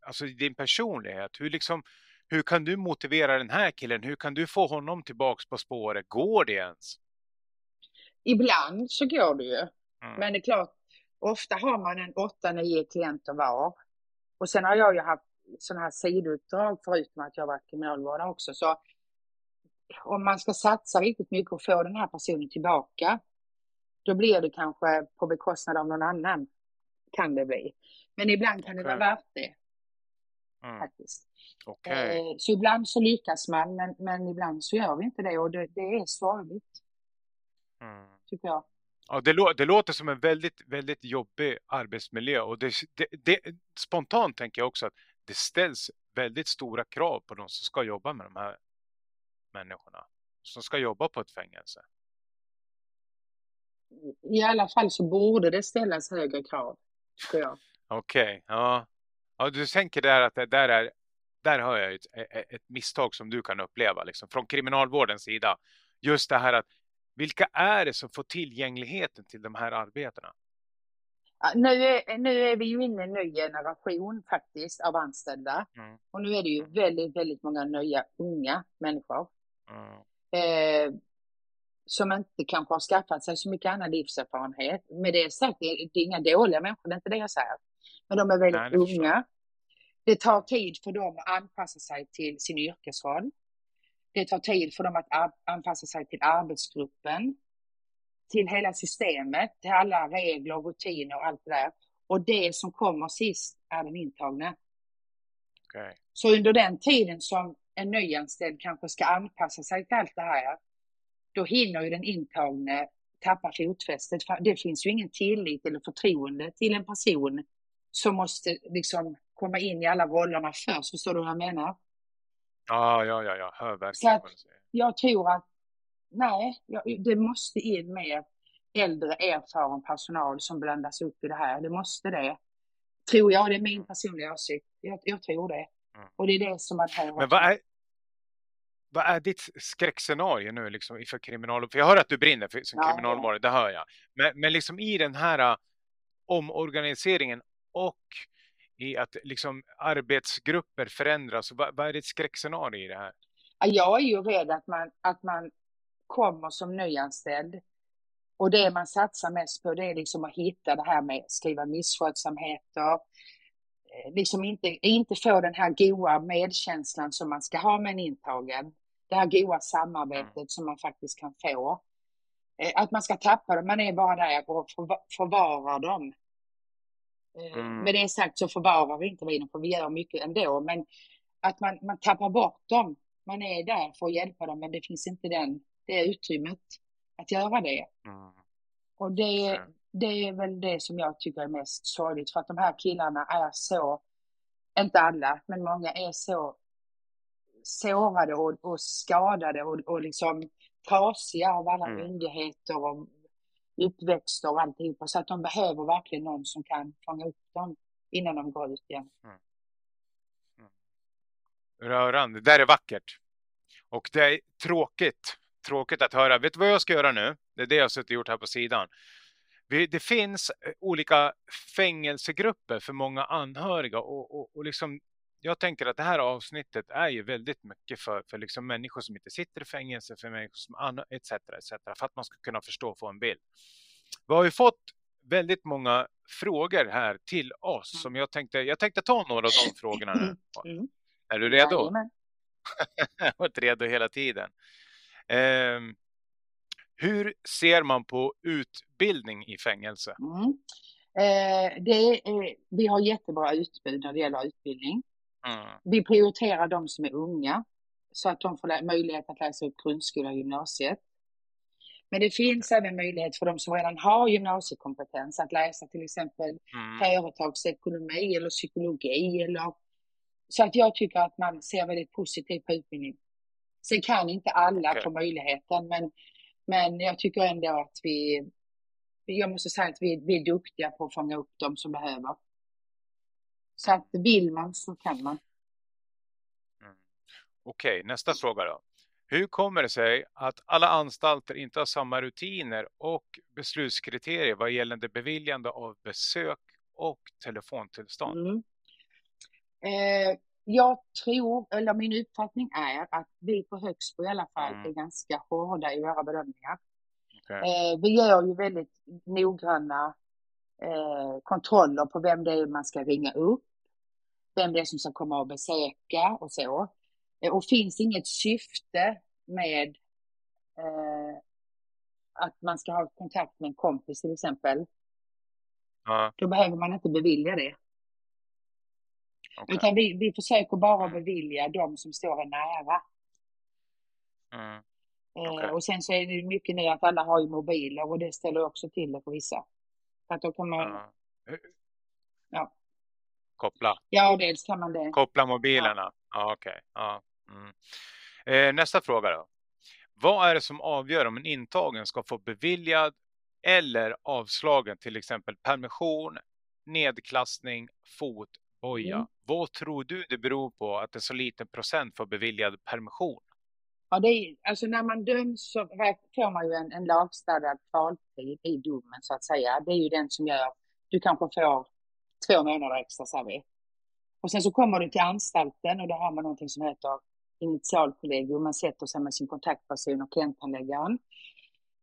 alltså din personlighet. Hur, liksom, hur kan du motivera den här killen? Hur kan du få honom tillbaks på spåret? Går det ens? Ibland så går det ju. Mm. Men det är klart, ofta har man en 8-9 klienter var. Och sen har jag ju haft sådana här sidouppdrag förutom att jag varit kriminalvårdare också. Så om man ska satsa riktigt mycket och få den här personen tillbaka, då blir det kanske på bekostnad av någon annan. Kan det bli. Men ibland kan det vara värt det Mm. faktiskt. Okej. Eh, Så ibland så lyckas man, men, men ibland så gör vi inte det och det, det är sorgligt, Mm. tycker jag. Ja, det, lå- det låter som en väldigt, väldigt jobbig arbetsmiljö och det, det, spontant tänker jag också att det ställs väldigt stora krav på de som ska jobba med de här människorna. Som ska jobba på ett fängelse. I alla fall så borde det ställas högre krav, tycker jag. Okej, ja. Ja. Du tänker där att det där är, där har jag ett, ett, ett misstag som du kan uppleva liksom, från kriminalvårdens sida. Just det här att vilka är det som får tillgängligheten till de här arbetena? Ja, Nu är, nu är vi ju inne i en ny generation faktiskt av anställda. Mm. Och nu är det ju väldigt, väldigt många nya unga människor. Mm. Eh, som inte kanske har skaffat sig så mycket annan livserfarenhet. Med det sagt, det är inga dåliga människor, det är inte det jag säger. Men de är väldigt Nej, det unga. Det tar tid för dem att anpassa sig till sin yrkesroll. Det tar tid för dem att anpassa sig till arbetsgruppen, till hela systemet, till alla regler, rutiner och allt det där. Och det som kommer sist är den intagna. Okej. Så under den tiden som en nyanställd kanske ska anpassa sig till allt det här, då hinner ju den intagne tappa fotfästet. Det finns ju ingen tillit eller förtroende till en person som måste liksom komma in i alla rollerna först. Förstår du vad jag menar? Ja, ja, ja, jag hör verkligen att-. Jag tror att nej, det måste in mer äldre erfaren personal som blandas upp i det här. Det måste det. Tror jag, det är min personliga åsikt. Jag, jag tror det. Mm. Och det är det som man har. Men vad är, vad är ditt skräckscenario nu liksom för kriminal? För jag hör att du brinner för, som Ja, kriminalvårdare, det hör jag. Men, men liksom i den här uh, omorganiseringen och i att liksom arbetsgrupper förändras, vad, vad är ditt skräckscenario i det här? Ja, Jag är ju rädd att man, att man kommer som nyanställd och det man satsar mest på det är liksom att hitta det här med skriva misskötsamheter, eh, liksom inte, inte få den här goa medkänslan som man ska ha med en intagen. Det här goa samarbetet som man faktiskt kan få. Eh, Att man ska tappa dem, man är bara där och förva- förvarar dem. Eh, Mm. Med det sagt så förvarar vi inte vi dem, för vi gör mycket ändå, men att man, man tappar bort dem. Man är där för att hjälpa dem, men det finns inte den, det utrymmet att göra det. Mm. Och det, det är väl det som jag tycker är mest sorgligt för att de här killarna är så, inte alla, men många är så sårade och, och skadade och, och liksom trasiga av alla mm. myndigheter och uppväxter och alltihopa. Så att de behöver verkligen någon som kan fånga upp dem innan de går ut igen. Mm. Mm. Rörande. Det där är vackert. Och det är tråkigt. Tråkigt att höra. Vet du vad jag ska göra nu? Det är det jag har suttit och gjort här på sidan. Det finns eh, olika fängelsegrupper för många anhöriga och, och, och liksom jag tänker att det här avsnittet är ju väldigt mycket för, för liksom människor som inte sitter i fängelse, för människor som etc, etc. För att man ska kunna förstå och få en bild. Vi har ju fått väldigt många frågor här till oss som jag tänkte, jag tänkte ta några av de frågorna nu. Mm. Är du redo? jag har varit redo hela tiden. Eh, hur ser man på utbildning i fängelse? Mm. Eh, det är, vi har jättebra utbud när det gäller utbildning. Mm. Vi prioriterar de som är unga så att de får möjlighet att läsa upp grundskola och gymnasiet. Men det finns även möjlighet för de som redan har gymnasiekompetens att läsa till exempel mm. företagsekonomi eller psykologi. Eller, så att jag tycker att man ser väldigt positivt på utbildning. Sen kan inte alla okay. få möjligheten, men, men jag tycker ändå att vi, jag måste säga att vi, vi är duktiga på att fånga upp de som behöver. Så att vill man så kan man. Mm. Okej, okay, nästa fråga då. Hur kommer det sig att alla anstalter inte har samma rutiner och beslutskriterier vad gällande beviljande av besök och telefontillstånd? Mm. Eh, jag tror, eller min uppfattning är att vi på Högsbo i alla fall mm. är ganska hårda i våra bedömningar. Okay. Eh, vi gör ju väldigt noggranna eh, kontroller på vem det är man ska ringa upp vem det är som ska komma och besöka och så. Eh, och finns inget syfte med eh, att man ska ha kontakt med en kompis till exempel. Ja. Då behöver man inte bevilja det. Okay. Utan vi, vi försöker bara bevilja de som står en nära. Mm. Eh, okay. och sen så är det mycket nu att alla har ju mobiler och det ställer också till det för vissa. För att då kan man... Mm. Ja koppla? Ja, dels kan man det. Koppla mobilerna? Ja, ja okej. Okay. Ja. Mm. Eh, nästa fråga då. Vad är det som avgör om en intagen ska få beviljad eller avslagen till exempel permission, nedklassning, fotboja? Mm. Vad tror du det beror på att en så liten procent får beviljad permission? Ja, det är, alltså när man döms så får man ju en, en lagstadgad kvaltid i domen så att säga. Det är ju den som gör, du kanske får två månader extra säger vi. Och sen så kommer du till anstalten och då har man någonting som heter initialkollegium. Man sätter sig med sin kontaktperson och klienthandläggaren.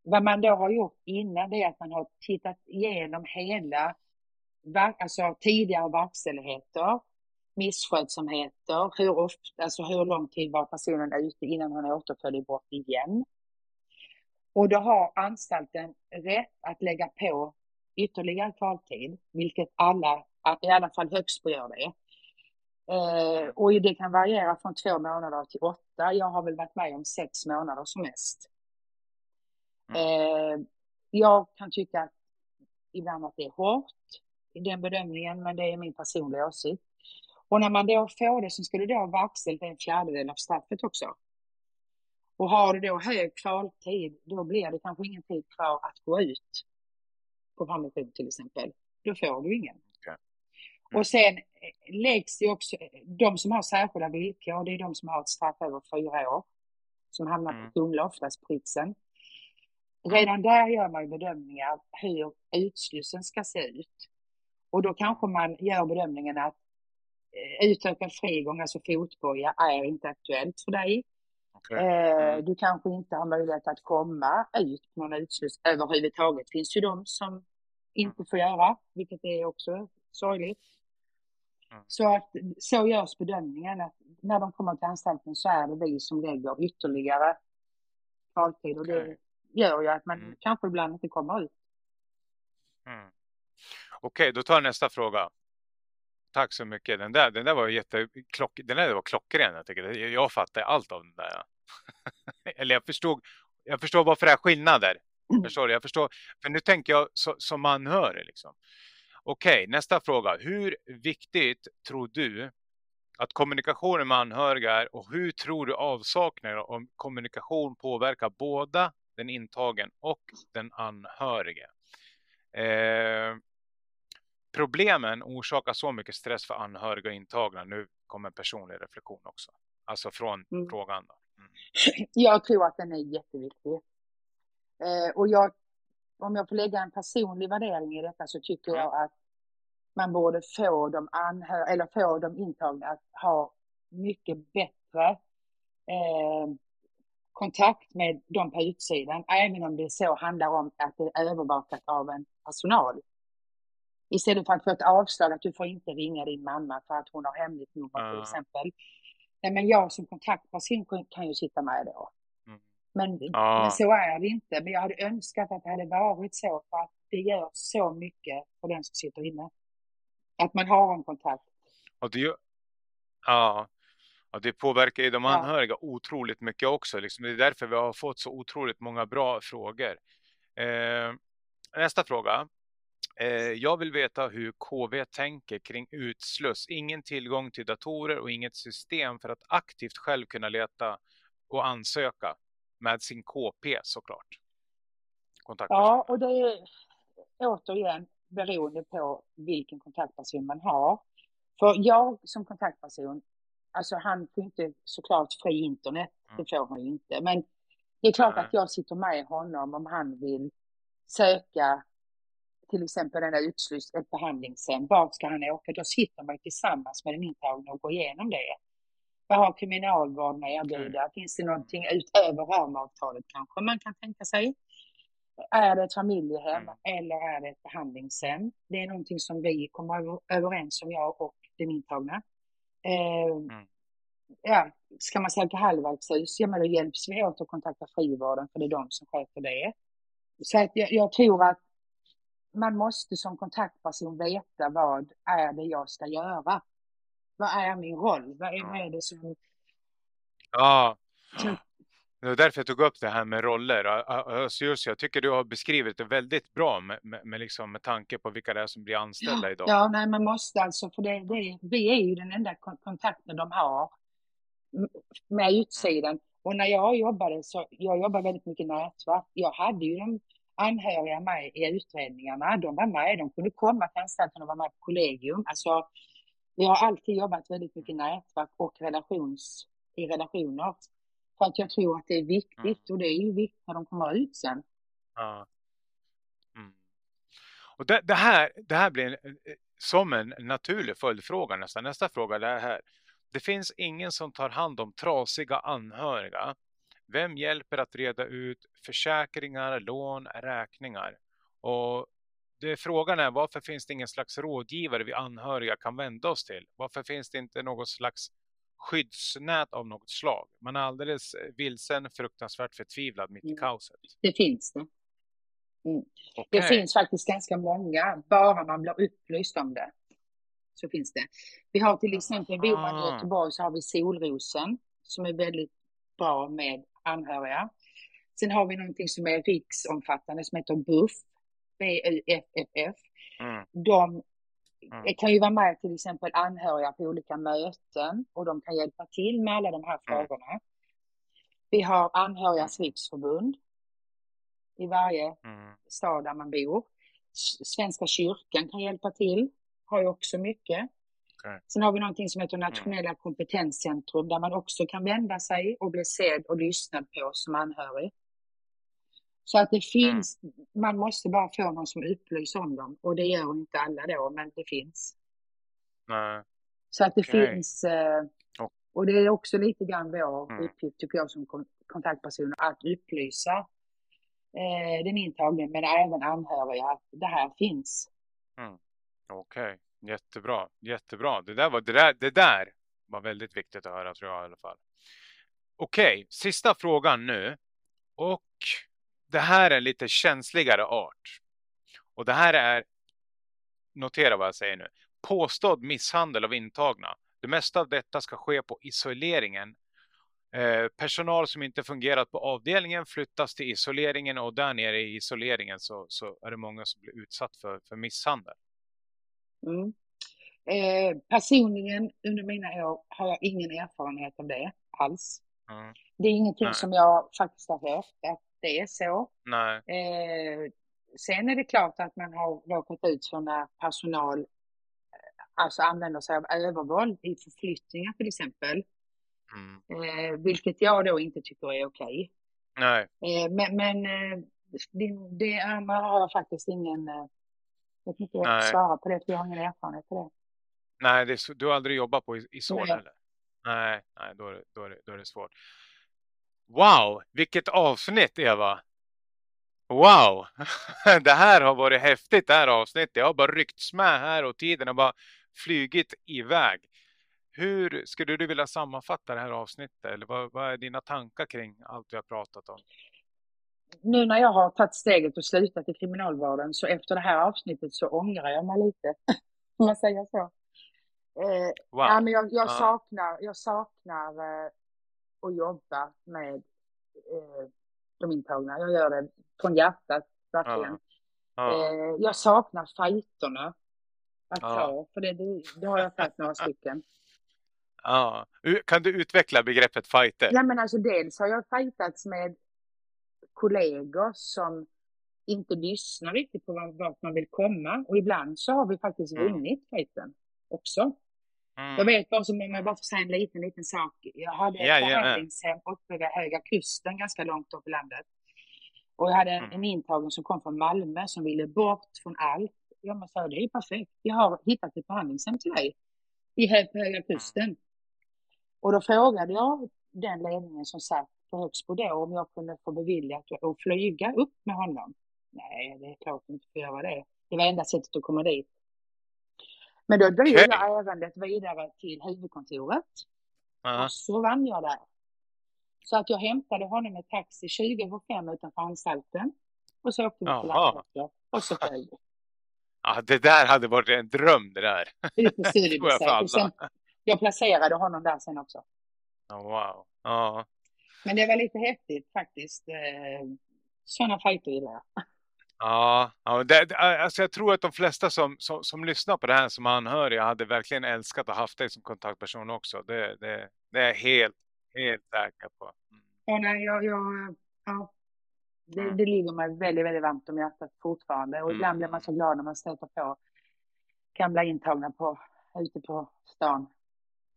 Vad man då har gjort innan det är att man har tittat igenom hela, alltså tidigare verkställigheter, misskötsamheter, hur, ofta, alltså hur lång tid var personen ute innan han återföll i brott igen. Och då har anstalten rätt att lägga på ytterligare kvaltid, vilket alla, i alla fall Högsbo gör det. Eh, och det kan variera från två månader till åtta. Jag har väl varit med om sex månader som mest. Mm. Eh, jag kan tycka att ibland att det är hårt i den bedömningen, men det är min personliga åsikt. Och när man då får det så ska det då ha verkställt en fjärdedel av straffet också. Och har du då hög kvaltid, då blir det kanske ingen tid kvar att gå ut på permission till exempel, då får du ingen. Okay. Mm. Och sen eh, läggs det också, de som har särskilda villkor, det är de som har ett straff över fyra år, som hamnar mm. på Kumla, oftast Pritsen. Redan där gör man ju bedömningar hur utslussen ska se ut. Och då kanske man gör bedömningen att eh, utökad frigång, alltså fotboja, är inte aktuellt för dig. Okay. Eh, mm. Du kanske inte har möjlighet att komma ut på någon utsluss överhuvudtaget. Finns ju de som inte får göra, vilket är också sorgligt. Mm. Så att så görs bedömningen att när de kommer till anstalten så är det vi som lägger ytterligare kvaltid och det gör ju att man mm. kanske ibland inte kommer ut. Mm. Okej, då tar jag nästa fråga. Tack så mycket. Den där, den där var jätteklock, den där var klockren. Jag, tycker. jag fattar allt av den där. Eller jag förstod, jag förstår varför det är skillnader. Förstår du? Jag förstår. För nu tänker jag så, som anhörig. Liksom. Okej, okay, nästa fråga. Hur viktigt tror du att kommunikationen med anhöriga är och hur tror du avsaknaden av kommunikation påverkar båda den intagen och den anhörige? Eh, problemen orsakar så mycket stress för anhöriga och intagna. Nu kommer en personlig reflektion också. Alltså från mm. frågan. Då. Mm. Jag tror att den är jätteviktig. Eh, och jag, om jag får lägga en personlig värdering i detta så tycker jag att man borde få de, anhör eller få de intagna att ha mycket bättre eh, kontakt med dem på utsidan, även om det så handlar om att det är övervakat av en personal. Istället för att få ett avslag att du får inte ringa din mamma för att hon har hemligt nummer till exempel. Nej, men jag som kontaktperson kan ju sitta med då. Mm. Men, ja. men, så är det inte. Men jag hade önskat att det hade varit så för att det gör så mycket för den som sitter inne. Att man har en kontakt. Och det, ja, och det påverkar ju de anhöriga ja. otroligt mycket också. Liksom. Det är därför vi har fått så otroligt många bra frågor. Eh, nästa fråga. Eh, jag vill veta hur KV tänker kring utsluss. Ingen tillgång till datorer och inget system för att aktivt själv kunna leta och ansöka med sin KP såklart. Ja, och det är återigen beroende på vilken kontaktperson man har. För jag som kontaktperson, alltså han får inte såklart fri internet, mm. det får han ju inte. Men det är klart att jag sitter med honom om han vill söka till exempel en utsluss, ett behandlingshem, vart ska han åka? Då sitter man tillsammans med den intagne och går igenom det. Vad har kriminalvården att erbjuda? Mm. Finns det någonting utöver ramavtalet kanske man kan tänka sig? Är det ett familjehem mm. eller är det ett behandlingshem? Det är någonting som vi kommer överens om, jag och den intagna. Eh, mm. Ja, ska man söka halvvägshus, ja men då hjälps vi åt att kontakta frivården för det är de som sköter det. Så att jag, jag tror att man måste som kontaktperson veta vad är det jag ska göra? Vad är min roll? Vad är, vad är det som... Ja. Det var därför jag tog upp det här med roller. Alltså just, jag tycker du har beskrivit det väldigt bra med, med, med, liksom, med tanke på vilka det är som blir anställda ja, idag. Ja, nej, man måste alltså, för det, det, vi är ju den enda kontakten de har med utsidan. Och när jag jobbade så, jag jobbade väldigt mycket nätverk. Jag hade ju de anhöriga med i utredningarna. De var med, de kunde komma till anstalten och vara med på kollegium. Alltså, vi har alltid jobbat väldigt mycket nätverk och relations, i relationer. För att jag tror att det är viktigt mm. och det är ju viktigt när de kommer ut sen. Ja. Mm. Och det, det, här, det här blir som en naturlig följdfråga nästan. Nästa fråga är här. Det finns ingen som tar hand om trasiga anhöriga. Vem hjälper att reda ut försäkringar, lån, räkningar? Och det, frågan är varför finns det ingen slags rådgivare vi anhöriga kan vända oss till? Varför finns det inte något slags skyddsnät av något slag. Man är alldeles eh, vilsen, fruktansvärt förtvivlad mitt i mm. kaoset. Det finns det. Mm. Okay. Det finns faktiskt ganska många, bara man blir upplyst om det. Så finns det. Vi har till exempel, bor man i Göteborg så har vi Solrosen som är väldigt bra med anhöriga. Sen har vi någonting som är riksomfattande som heter BUFF, B-U-F-F-F. Mm. De Mm. kan ju vara med till exempel anhöriga på olika möten och de kan hjälpa till med alla de här mm. frågorna. Mm. Vi har Anhörigas mm. riksförbund i varje mm. stad där man bor. Svenska kyrkan kan hjälpa till, har ju också mycket. Okay. Sen har vi någonting som heter Nationella mm. kompetenscentrum där man också kan vända sig och bli sedd och lyssnad på som anhörig. Så att det mm. finns, mm. man måste bara få någon som upplyser om dem och det gör inte alla då, men det finns. Nej. Så att det okay. finns, eh, och det är också lite grann vår mm. uppgift tycker jag som kontaktperson att upplysa eh, den intagne men även anhöriga att det här finns. Mm. Okej, okay jättebra, jättebra. Det där, var, det, där, det där var väldigt viktigt att höra tror jag i alla fall. Okej, okay. sista frågan nu. Och det här är en lite känsligare art. Och det här är, notera vad jag säger nu, påstådd misshandel av intagna. Det mesta av detta ska ske på isoleringen Eh, personal som inte fungerat på avdelningen flyttas till isoleringen och där nere i isoleringen så, så är det många som blir utsatt för, för misshandel. Mm. Eh, personligen under mina år har jag ingen erfarenhet av det alls. Mm. Det är ingenting Nej. som jag faktiskt har hört att det är så. Eh, sen är det klart att man har råkat ut för när personal eh, alltså använder sig av övervåld i förflyttningar till exempel. Mm. Eh, vilket jag då inte tycker är okej. Nej. Eh, men men eh, det, det andra har jag faktiskt ingen, jag vet inte svara på det för jag har ingen erfarenhet på det. Nej, det, du har aldrig jobbat på Isol eller? Nej, nej då, är det, då, är det, då är det svårt. Wow, vilket avsnitt Eva! Wow! det här har varit häftigt det här avsnittet. Jag har bara ryckts med här och tiden har bara flygit iväg. Hur skulle du vilja sammanfatta det här avsnittet? Eller vad, vad är dina tankar kring allt vi har pratat om? Nu när jag har tagit steget och slutat i kriminalvården så efter det här avsnittet så ångrar jag mig lite. Om man säger så. Eh, wow. ja, men jag, jag saknar, jag saknar eh, att jobba med eh, de intagna. Jag gör det från hjärtat, verkligen. Eh, jag saknar fighterna att ta, för det, det, det har jag tagit några stycken. Ja. Kan du utveckla begreppet fighter? Ja, men alltså dels har jag fightats med kollegor som inte lyssnar riktigt på vart man vill komma och ibland så har vi faktiskt mm. vunnit fighten också. Mm. Jag vet bara som om jag bara får säga en liten, liten sak. Jag hade ett ja, behandlingshem ja. uppe vid Höga Kusten, ganska långt upp i landet. Och jag hade en, mm. en intagen som kom från Malmö som ville bort från allt. Jag sa, det är perfekt. Jag har hittat ett behandlingshem till dig i Höga mm. Kusten. Och då frågade jag den ledningen som satt på Högsbo då om jag kunde få beviljat att flyga upp med honom. Nej, det är klart inte får göra det. Det var enda sättet att komma dit. Men då drog okay. jag ärendet vidare till huvudkontoret. Uh-huh. Och så vann jag där. Så att jag hämtade honom med taxi 20 för 5 utanför anstalten. Och så åkte vi till Landvetter. Och så flög Ja, det där hade varit en dröm det där. Ut på studiebesök. Jag placerade honom där sen också. Oh, wow. Ja. Men det var lite häftigt faktiskt. Eh, sådana fighter gillar jag. Ja, ja det, alltså jag tror att de flesta som, som, som, lyssnar på det här som anhöriga hade verkligen älskat att haft dig som kontaktperson också. Det, det, det är jag helt, helt säker på. Mm. Ja, nej, jag, jag, ja, det, mm. det ligger mig väldigt, väldigt varmt om hjärtat fortfarande. Och mm. ibland blir man så glad när man stöter på gamla intagna på, ute på stan.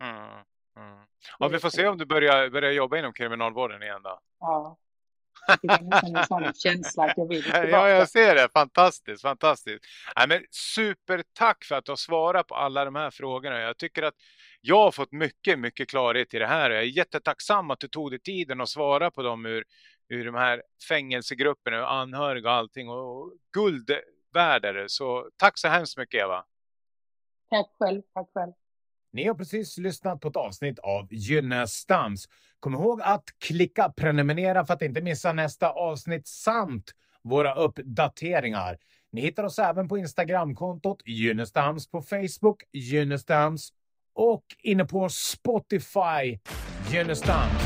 Mm. Mm. Ja, vi får se om du börjar, börjar jobba inom kriminalvården igen då. Ja. en sån känsla att jag vill Ja, jag ser det. Fantastiskt, fantastiskt. Nej, men supertack för att du har svarat på alla de här frågorna. Jag tycker att jag har fått mycket, mycket klarhet i det här. Jag är jättetacksam att du tog dig tiden att svara på dem ur, ur de här fängelsegrupperna, anhöriga och allting. Och guld värde Så tack så hemskt mycket Eva. Tack själv, tack själv. Ni har precis lyssnat på ett avsnitt av Gynnestams. Kom ihåg att klicka prenumerera för att inte missa nästa avsnitt samt våra uppdateringar. Ni hittar oss även på Instagramkontot Gynnestams, på Facebook Gynnestams och inne på Spotify Gynnestams.